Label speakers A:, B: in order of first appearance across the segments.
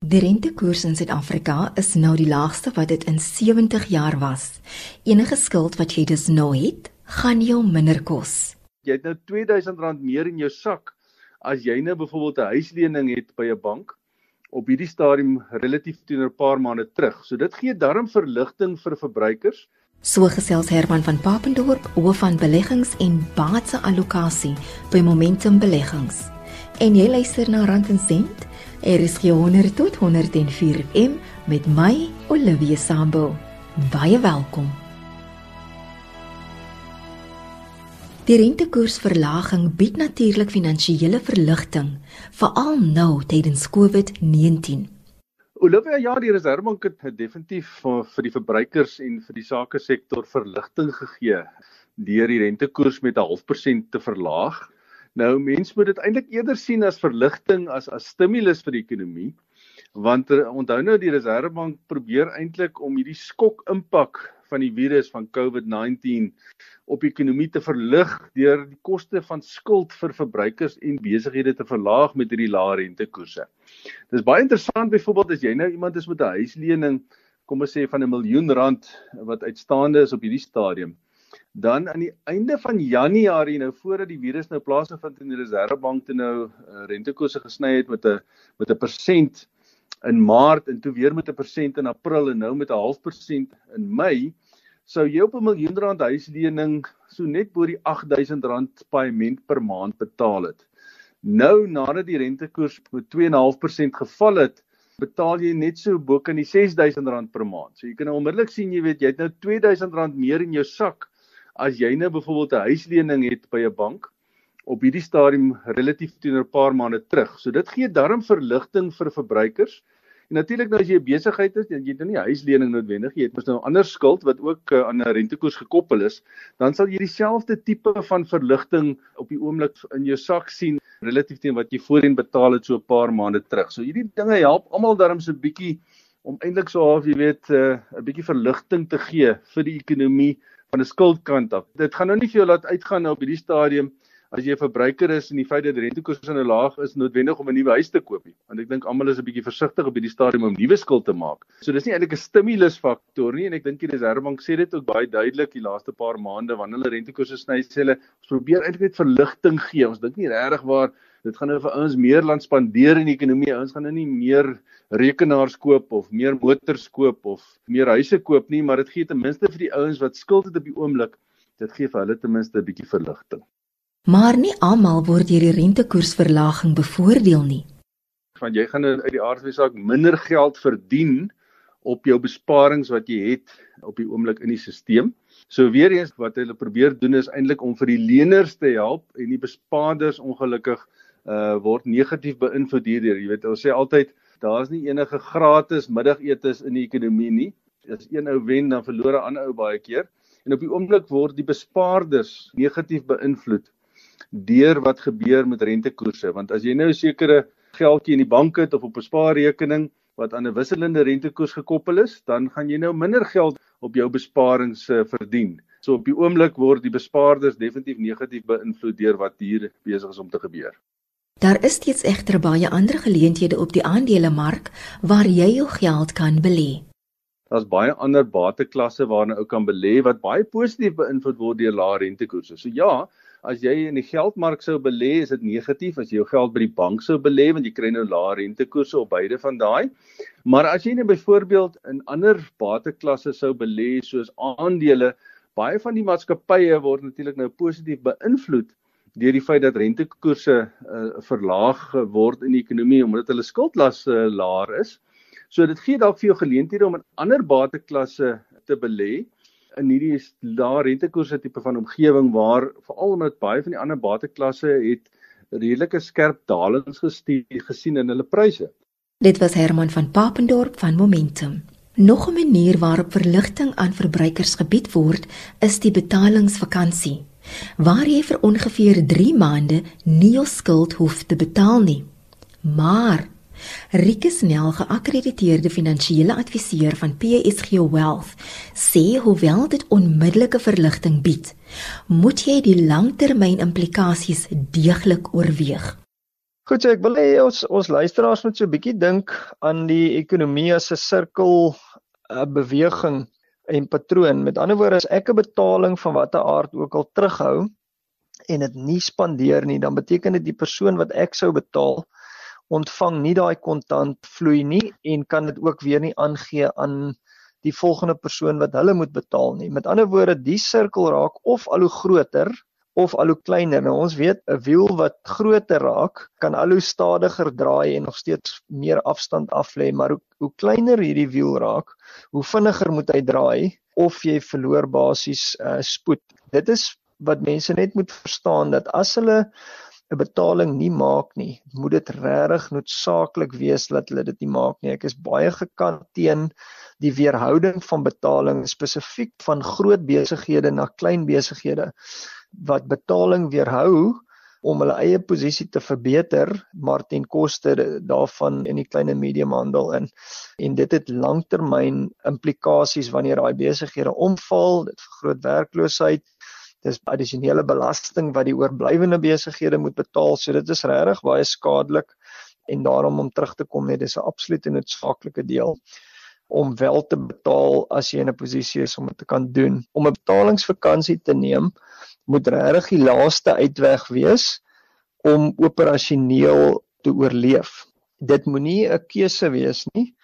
A: Die rentekoers in Suid-Afrika is nou die laagste wat dit in 70 jaar was. Enige skuld wat jy dus nou het, gaan jou minder kos.
B: Jy het nou R2000 meer in jou sak as jy nou byvoorbeeld 'n huislening het by 'n bank op hierdie stadium relatief teenoor 'n paar maande terug. So dit gee darm verligting vir verbruikers.
A: So gesels Herman van Papendorp oor van beleggings en baatse allocasie by Momentum Beleggings. En jy luister na Rand en Sent Er is 100 tot 104 FM met my Olivia Sambo. Baie welkom. Die rentekoersverlaging bied natuurlik finansiële verligting, veral nou tydens COVID-19.
B: Olivia, ja, die Reserwebank het definitief vir, die verbruikers en vir die sake sektor verligting gegee deur die rentekoers met 'n half persent te verlaag. Nou mense moet dit eintlik eerder sien as verligting as as stimulus vir die ekonomie. Want er, onthou nou die Reserwebank probeer eintlik om hierdie skok impak van die virus van COVID-19 op die ekonomie te verlig deur die koste van skuld vir verbruikers en besighede te verlaag met hierdie lae rentekoerse. Dis baie interessant byvoorbeeld as jy nou iemand is met 'n huislening kom ons sê van 'n miljoen rand wat uitstaande is op hierdie stadium dan aan die einde van Januarie nou voordat die virus nou plaasgevind het in die Reserwebank te nou uh, rentekoerse gesny het met 'n met 'n persent in Maart en toe weer met 'n persent in April en nou met 'n half persent in Mei sou jy op 'n miljoen rand huislening so net bo die R8000 paaiement per maand betaal het. Nou nadat die rentekoers met 2.5% geval het, betaal jy net so bo kan die R6000 per maand. So jy kan nou onmiddellik sien jy weet jy het nou R2000 meer in jou sak as jy nou byvoorbeeld 'n huislening het by 'n bank op hierdie stadium relatief teenoor 'n paar maande terug. So dit gee darm verligting vir verbruikers. En natuurlik nou as jy 'n besigheid en jy het nou nie huislening noodwendig, jy het mos nou 'n ander skuld wat ook uh, aan 'n rentekoers gekoppel is, dan sal jy dieselfde tipe van verligting op die oomblik in jou sak sien relatief teen wat jy voorheen betaal het so 'n paar maande terug. So hierdie dinge help almal darm so 'n bietjie om eintlik so half jy weet eh, 'n uh, bietjie verligting te gee vir die ekonomie van 'n skuldkant af. Dit gaan nou nie vir jou laat uitgaan nou op hierdie stadium as jy 'n verbruiker is en die feit dat rentekoerse nou laag is noodwendig om 'n nuwe huis te koop nie. Want ek dink almal is 'n bietjie versigtig op hierdie stadium om nuwe skuld te maak. So dis nie eintlik 'n stimulusfaktor nie en ek dink die Reserwebank sê dit ook baie duidelik die laaste paar maande wanneer hulle rentekoerse sny sê hulle ons probeer eintlik net verligting gee. Ons dink nie regtig waar dit gaan nou vir ouens meer land spandeer in die ekonomie. Ouens gaan nou nie meer rekenaars koop of meer motors koop of meer huise koop nie, maar dit gee ten minste vir die ouens wat skuld het op die oomblik, dit gee vir hulle ten minste 'n bietjie verligting.
A: Maar nie almal word deur die rentekoersverlaging bevoordeel nie.
B: Want jy gaan uit die aard van die saak minder geld verdien op jou besparings wat jy het op die oomblik in die stelsel. So weer eens wat hulle probeer doen is eintlik om vir die leners te help en die bespaarders ongelukkig uh word negatief beïnvloed hierdeur. Jy weet, ons sê altyd daar's nie enige gratis middagetes in die ekonomie nie. As een ou wen, dan verloor 'n ander ou baie keer. En op die oomblik word die bespaarders negatief beïnvloed deur wat gebeur met rentekoerse, want as jy nou 'n sekere geldjie in die bank het of op 'n spaarrekening wat aan 'n wisselende rentekoers gekoppel is, dan gaan jy nou minder geld op jou besparings uh, verdien. So op die oomblik word die bespaarders definitief negatief beïnvloed deur wat hier besig is om te gebeur.
A: Daar is steeds egter baie ander geleenthede op die aandelemark waar jy jou geld kan belê.
B: Daar's baie ander bateklasse waarna ou kan belê wat baie positief beïnvloed word deur lae rentekoerse. So ja, as jy in die geldmark sou belê, is dit negatief as jy jou geld by die bank sou belê want jy kry nou lae rentekoerse op beide van daai. Maar as jy net byvoorbeeld in ander bateklasse sou belê soos aandele, baie van die maatskappye word natuurlik nou positief beïnvloed deur die feit dat rentekoerse uh, verlaag word in die ekonomie omdat hulle skuldlas uh, laer is. So dit gee dalk vir jou geleenthede om in ander bateklasse te belê in hierdie lae rentekoerse tipe van omgewing waar veral omdat baie van die ander bateklasse het redelike skerp dalings gesien in hulle pryse.
A: Dit was Herman van Papendorp van Momentum. Nog 'n manier waarop verligting aan verbruikers gebied word, is die betalingsvakansie waar jy vir ongeveer 3 maande nie jou skuld hoef te betaal nie. Maar Rikus Nel, geakkrediteerde finansiële adviseur van PSG Wealth, sê hoewel dit onmiddellike verligting bied, moet jy die langtermyn implikasies deeglik oorweeg.
C: Goed, so ek wil hê ons ons luisteraars moet so 'n bietjie dink aan die ekonomie as 'n sirkel 'n beweging en patroon. Met ander woorde, as ek 'n betaling van watter aard ook al terughou en dit nie spandeer nie, dan beteken dit die persoon wat ek sou betaal ontvang nie daai kontant vloei nie en kan dit ook weer nie aangee aan die volgende persoon wat hulle moet betaal nie. Met ander woorde, die sirkel raak of al hoe groter of al hoe kleiner. Nou ons weet 'n wiel wat groter raak, kan al hoe stadiger draai en nog steeds meer afstand af lê, maar hoe, hoe kleiner hierdie wiel raak, hoe vinniger moet hy draai of jy verloor basies uh, spoed. Dit is wat mense net moet verstaan dat as hulle 'n betaling nie maak nie, moet dit regtig noodsaaklik wees dat hulle dit nie maak nie. Ek is baie gekant teen die weerhouding van betaling spesifiek van groot besighede na klein besighede wat betaling weerhou om hulle eie posisie te verbeter maar ten koste daarvan in die klein en medium handel in. En dit het langtermyn implikasies wanneer daai besighede omval dit vergroot werkloosheid dis addisionele belasting wat die oorblywende besighede moet betaal. So dit is regtig baie skadelik en daarom om terug te kom net dis 'n absolute noodsaaklike deel om wel te betaal as jy in 'n posisie is om dit te kan doen. Om 'n betalingsvakansie te neem moet regtig die laaste uitweg wees om operasioneel te oorleef. Dit moenie 'n keuse wees nie.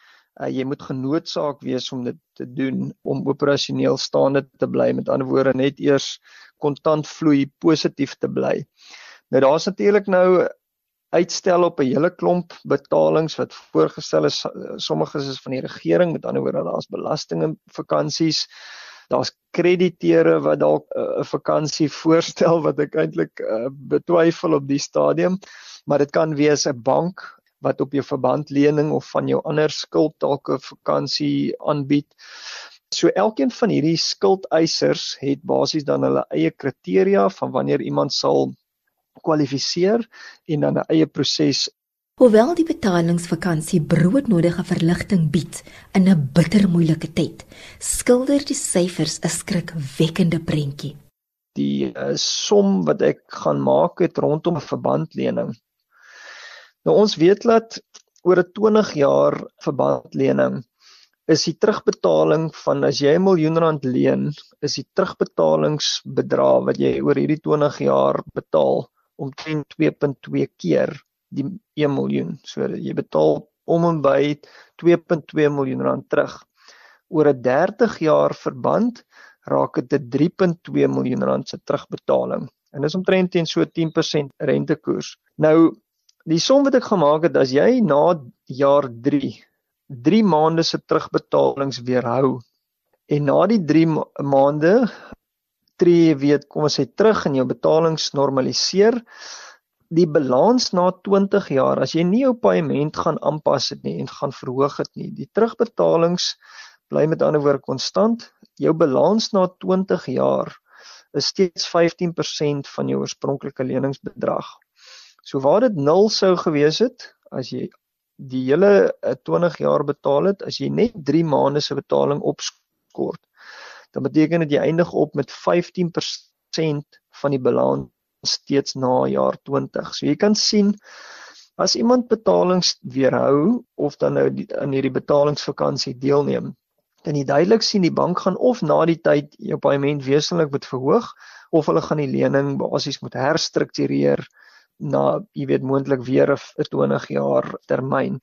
C: Uh, jy moet genoodsaak wees om dit te doen om operasioneel staande te bly. Met ander woorde net eers kontant vloei positief te bly. Nou daar's natuurlik nou uitstel op 'n hele klomp betalings wat voorgestel is sommiges is van die regering met ander woorde daar's belasting en vakansies daar's krediteure wat dalk eh, 'n uh, vakansie voorstel wat ek eintlik uh, betwyfel op die stadium, maar dit kan wees 'n bank wat op jou verbandlening of van jou ander skuld dalk 'n vakansie aanbied. So elkeen van hierdie skuldeisers het basies dan hulle eie kriteria van wanneer iemand sal kwalifiseer en dan 'n eie proses
A: Hoewel die betalingsvakansie broodnodige verligting bied in 'n bittermoeilike tyd, skilder die syfers 'n skrikwekkende prentjie.
C: Die uh, som wat ek gaan maak het rondom 'n verbandlening. Nou ons weet dat oor 'n 20 jaar verbandlening is die terugbetaling van as jy 'n miljoen rand leen, is die terugbetalingsbedrag wat jy oor hierdie 20 jaar betaal omtrent 2.2 keer die 1 miljoen. So jy betaal om en by 2.2 miljoen rand terug. Oor 'n 30 jaar verband raak dit 'n 3.2 miljoen rand se terugbetaling. En dis omtrent teen so 10% rentekoers. Nou die som wat ek gemaak het as jy na jaar 3 3 maande se terugbetalings weerhou en na die 3 maande tree jy weet kom ons sê terug en jou betalings normaliseer die balans na 20 jaar as jy nie jou paaiement gaan aanpas het nie en gaan verhoog het nie die terugbetalings bly met ander woorde konstant jou balans na 20 jaar is steeds 15% van jou oorspronklike leningsbedrag. So waar dit 0 sou gewees het as jy die hele 20 eh, jaar betaal het as jy net 3 maande se betaling opskort dan beteken dit jy eindig op met 15% van die balans steeds na jaar 20. So jy kan sien as iemand betalings weerhou of dan nou die, in hierdie betalingsvakansie deelneem, kan jy duidelik sien die bank gaan of na die tyd jou paaiement wesentlik moet verhoog of hulle gaan die lening basies moet herstruktureer na jy weet moontlik weer 'n 20 jaar termyn.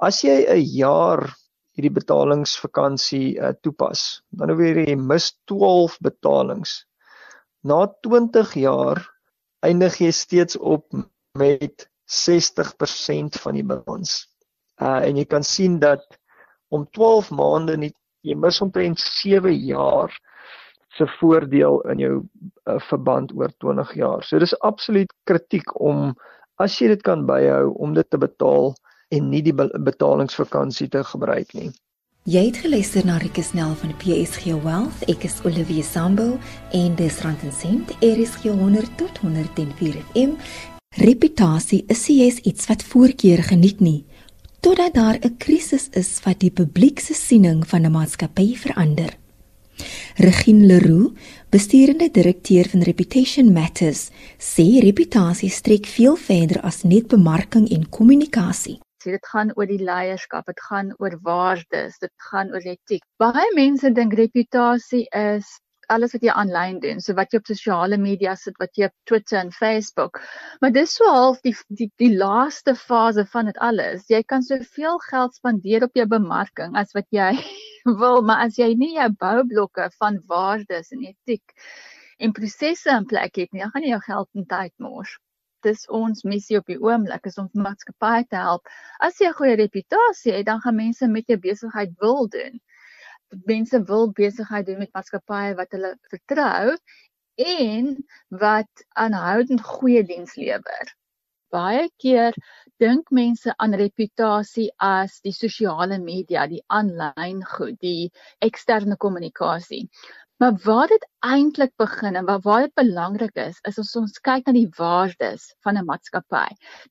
C: As jy 'n jaar hierdie betalingsvakansie uh, toepas, dan hoor jy mis 12 betalings. Na 20 jaar eindig jy steeds op met 60% van die balans. Uh en jy kan sien dat om 12 maande nie jy mis omtrent 7 jaar se voordeel in jou uh, verband oor 20 jaar. So dis absoluut kritiek om as jy dit kan byhou om dit te betaal en nie die betalingsvakansie te gebruik nie.
A: Jy het geluister na Rikke Snell van PSG Wealth. Ek is Olivia Sambo en dis Rand en Sent RSG 100 tot 104 FM. Reputasie is sies iets wat voorkeur geniet nie totdat daar 'n krisis is wat die publiek se siening van 'n maatskappy verander. Regine Leroux, besturende direkteur van Reputation Matters, sê reputasie strek veel verder as net bemarking en kommunikasie.
D: So dit gaan oor die leierskap, dit gaan oor waardes, dit gaan oor etiek. Baie mense dink reputasie is alles wat jy aanlyn doen, so wat jy op sosiale media sit, wat jy op Twitter en Facebook. Maar dis so half die die die laaste fase van dit alles. Jy kan soveel geld spandeer op jou bemarking as wat jy wil, maar as jy nie jou boublokke van waardes en etiek en prosesse in plek het nie, dan gaan jy jou geld en tyd mors. Dis ons missie op die oomblik is om maatskappye te help. As jy 'n goeie reputasie het, dan gaan mense met jou besigheid wil doen mense wil besigheid doen met maatskappye wat hulle vertrou en wat aanhoudend goeie diens lewer. Baie keer dink mense aan reputasie as die sosiale media, die aanlyn goed, die eksterne kommunikasie. Maar waar dit eintlik begin en waar waar dit belangrik is, is as ons kyk na die waardes van 'n maatskappy.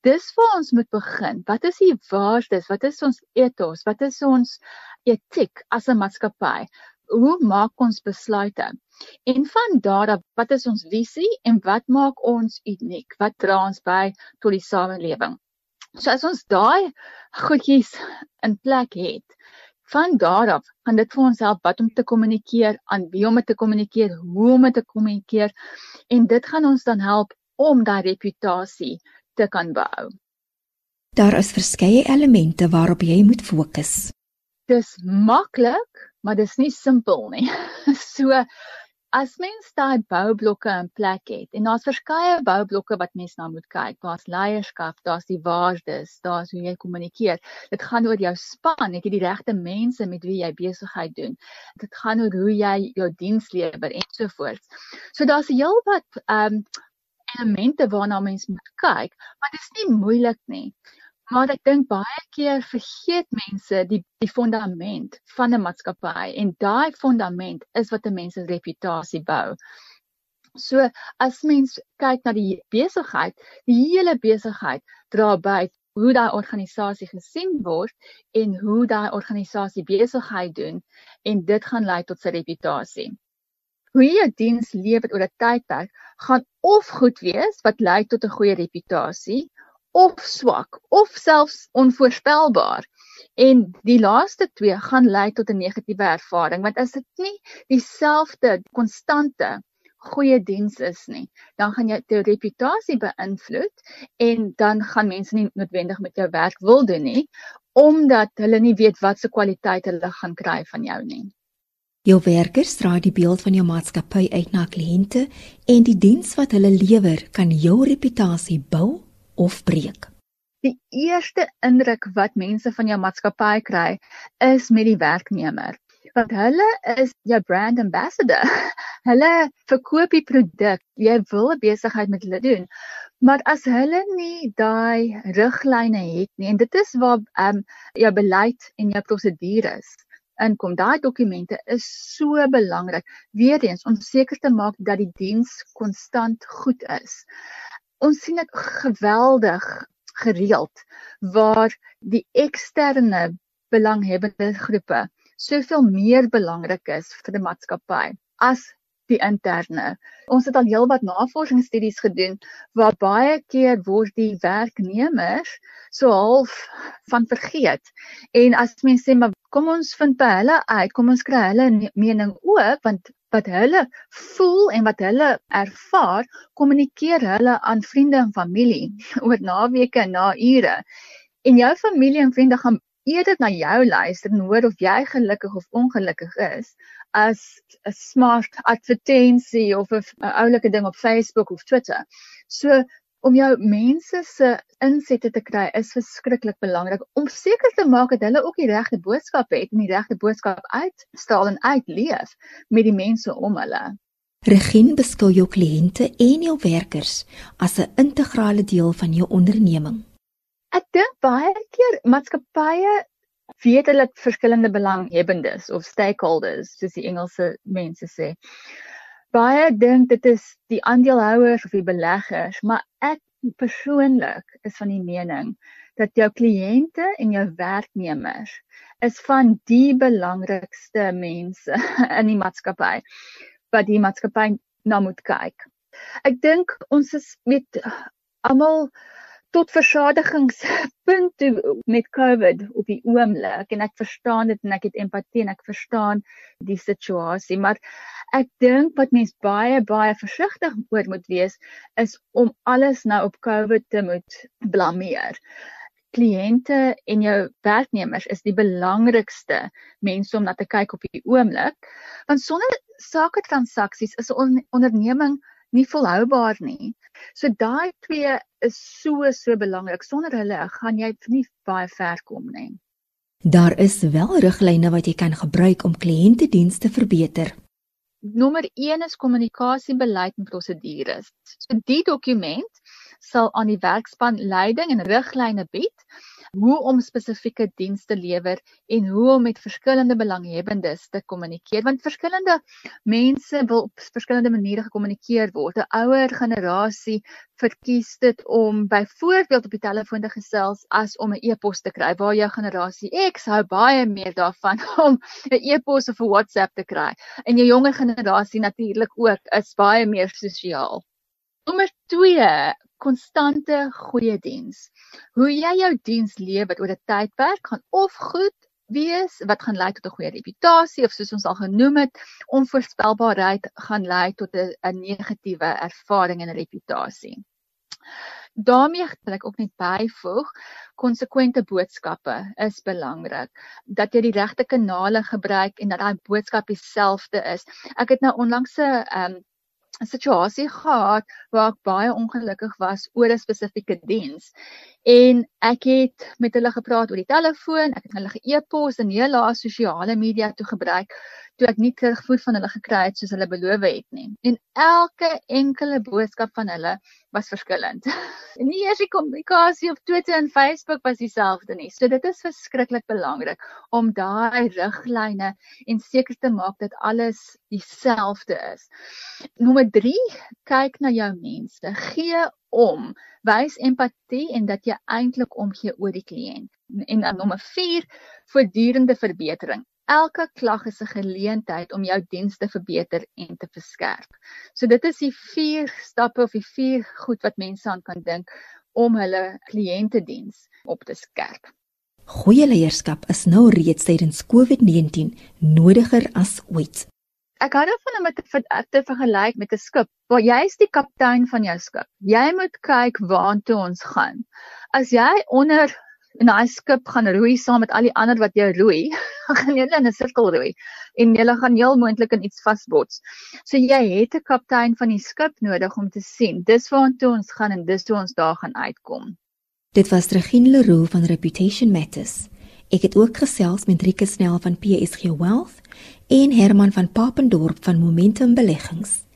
D: Dis waar ons moet begin. Wat is die waardes? Wat is ons ethos? Wat is ons etiek as 'n maatskappy? Hoe maak ons besluite? En van daar af, wat is ons visie en wat maak ons uniek? Wat dra ons by tot die samelewing? So as ons daai goedjies in plek het, van daar af gaan dit vir ons help wat om te kommunikeer, aan wie om te kommunikeer, hoe om te kommunikeer en dit gaan ons dan help om daai reputasie te kan bou.
A: Daar is verskeie elemente waarop jy moet fokus.
D: Dis maklik, maar dis nie simpel nie. So as mens daai boublokke in plek het en daar's verskeie boublokke wat mens na moet kyk. Daar's leierskap, daar's die waardes, daar's hoe jy kommunikeer. Dit gaan oor jou span, het jy die regte mense met wie jy besigheid doen. Dit gaan oor hoe jy jou diens lewer en so voort. So daar's heelwat ehm um, elemente waarna mens moet kyk, maar dit is nie moeilik nie. Maar ek dink baie keer vergeet mense die die fondament van 'n maatskappy en daai fondament is wat 'n mens se reputasie bou. So as mens kyk na die besigheid, die hele besigheid dra by hoe daai organisasie gesien word en hoe daai organisasie besigheid doen en dit gaan lei tot sy reputasie. Hoe jy jou diens lewer oor 'n tydperk gaan of goed wees wat lei tot 'n goeie reputasie of swak of selfs onvoorspelbaar. En die laaste twee gaan lei tot 'n negatiewe ervaring want as dit nie dieselfde konstante goeie diens is nie, dan gaan jy jou reputasie beïnvloed en dan gaan mense nie noodwendig met jou werk wil doen nie omdat hulle nie weet wat se kwaliteit hulle gaan kry van jou nie.
A: Jou werkers dra die beeld van jou maatskappy uit na kliënte en die diens wat hulle lewer kan jou reputasie bou of breek?
D: Die eerste indruk wat mense van jou maatskappy kry, is met die werknemer. Want hulle is jou brand ambassador. Hulle verkoop die produk. Jy wil 'n besigheid met hulle doen. Maar as hulle nie daai riglyne het nie en dit is waar ehm um, jou beleid en jou prosedures inkom. Daai dokumente is so belangrik. Weereens om seker te maak dat die diens konstant goed is ons sien dit geweldig gereeld waar die eksterne belanghebbende groepe soveel meer belangrik is vir die maatskappy as die interne. Ons het al heelwat navorsingsstudies gedoen waar baie keer word die werknemers so half van vergeet. En as mense sê maar kom ons vind by hulle uit, kom ons kry hulle mening ook want wat hulle voel en wat hulle ervaar, kommunikeer hulle aan vriende en familie oor naweke en na ure. En jou familie en vriende gaan eerder na jou luister en hoor of jy gelukkig of ongelukkig is as 'n smart advertensie of 'n oulike ding op Facebook of Twitter. So om jou mense se insette te kry is verskriklik belangrik om seker te maak dat hulle ook die regte boodskap het en die regte boodskap uitstraal en uitleef met die mense om hulle.
A: Regine beskou jou kliënte en jou werkers as 'n integrale deel van jou onderneming.
D: Ek dink baie keer maatskappye weet hulle verskillende belanghebbendes of stakeholders soos die Engelse mense sê baie dink dit is die aandeelhouers of die beleggers, maar ek persoonlik is van die mening dat jou kliënte en jou werknemers is van die belangrikste mense in die maatskappy wat die maatskappy na moet kyk. Ek dink ons is met almal tot versadigingspunt toe met COVID op die oomblik en ek verstaan dit en ek het empatie en ek verstaan die situasie maar ek dink wat mens baie baie versigtig oor moet wees is om alles nou op COVID te moet blameer. Kliënte en jou werknemers is die belangrikste mense om na te kyk op die oomblik want sonder sake transaksies is 'n onderneming nie volhoubaar nie. So daai twee is so so belangrik. Sonder hulle gaan jy nie baie ver kom nie.
A: Daar is wel riglyne wat jy kan gebruik om kliëntediens te verbeter.
D: Nommer 1 is kommunikasiebeleid en prosedures. So die dokument sal aan die werkspan leiding en riglyne bied hoe om spesifieke dienste lewer en hoe om met verskillende belanghebbendes te kommunikeer want verskillende mense wil op verskillende maniere gekommunikeer word. 'n Ouer generasie verkies dit om byvoorbeeld op die telefoon te gesels as om 'n e-pos te kry. Waar jou generasie X hou baie meer daarvan om 'n e-pos of 'n WhatsApp te kry. En jou jonger generasie natuurlik ook is baie meer sosiaal. Nommer 2, konstante goeie diens. Hoe jy jou diens lewer oor 'n tydperk gaan of goed wees wat gaan lei tot 'n goeie reputasie of soos ons al genoem het, onvoorspelbaarheid gaan lei tot 'n negatiewe ervaring en reputasie. daarmee wil ek ook net byvoeg konsekwente boodskappe is belangrik dat jy die regte kanale gebruik en dat daai boodskap dieselfde is. Ek het nou onlangs 'n um, 'n situasie gehad waar ek baie ongelukkig was oor 'n spesifieke diens. En ek het met hulle gepraat oor die telefoon, ek het hulle ge-e-pos en hele sosiale media toe gebruik toe ek nie terugvoer van hulle gekry het soos hulle beloof het nie. En elke enkele boodskap van hulle was verskillend. En nie eers die kommunikasie op Twitter en Facebook was dieselfde nie. So dit is verskriklik belangrik om daai riglyne en seker te maak dat alles dieselfde is. Nommer 3, kyk na jou mense. Gee om, wys empatie en dat jy eintlik omgee oor die kliënt. En dan nommer 4, voortdurende verbetering elke klag is 'n geleentheid om jou diens te verbeter en te verskerp. So dit is die vier stappe of die vier goed wat mense aan kan dink om hulle kliëntediens op te skerp.
A: Goeie leierskap is nou reeds tydens COVID-19 nodiger as ooit.
D: Ek hou daarvan om dit te, vergelyk met 'n skip. Waar jy is die kaptein van jou skip. Jy moet kyk waartoe ons gaan. As jy onder en daai skip gaan roei saam met al die ander wat jy roei, gaan julle in 'n sirkel roei en julle gaan heel moontlik in iets vasbots. So jy het 'n kaptein van die skip nodig om te sien dis waartoe ons gaan en dis hoe ons daar gaan uitkom.
A: Dit was Regine Leroux van Reputation Matters. Ek het ook gesels met Rieke Snell van PSG Wealth en Herman van Papendorp van Momentum Beleggings.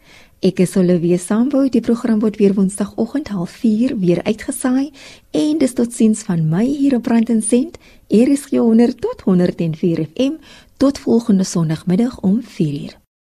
A: Ek is Olivia Sambo, die program word weer Woensdagoggend 04:30 weer uitgesaai en dis totsiens van my hier op Brand & Cent, RSG 100 tot 104 FM tot volgende Sondagmiddag om 4:00.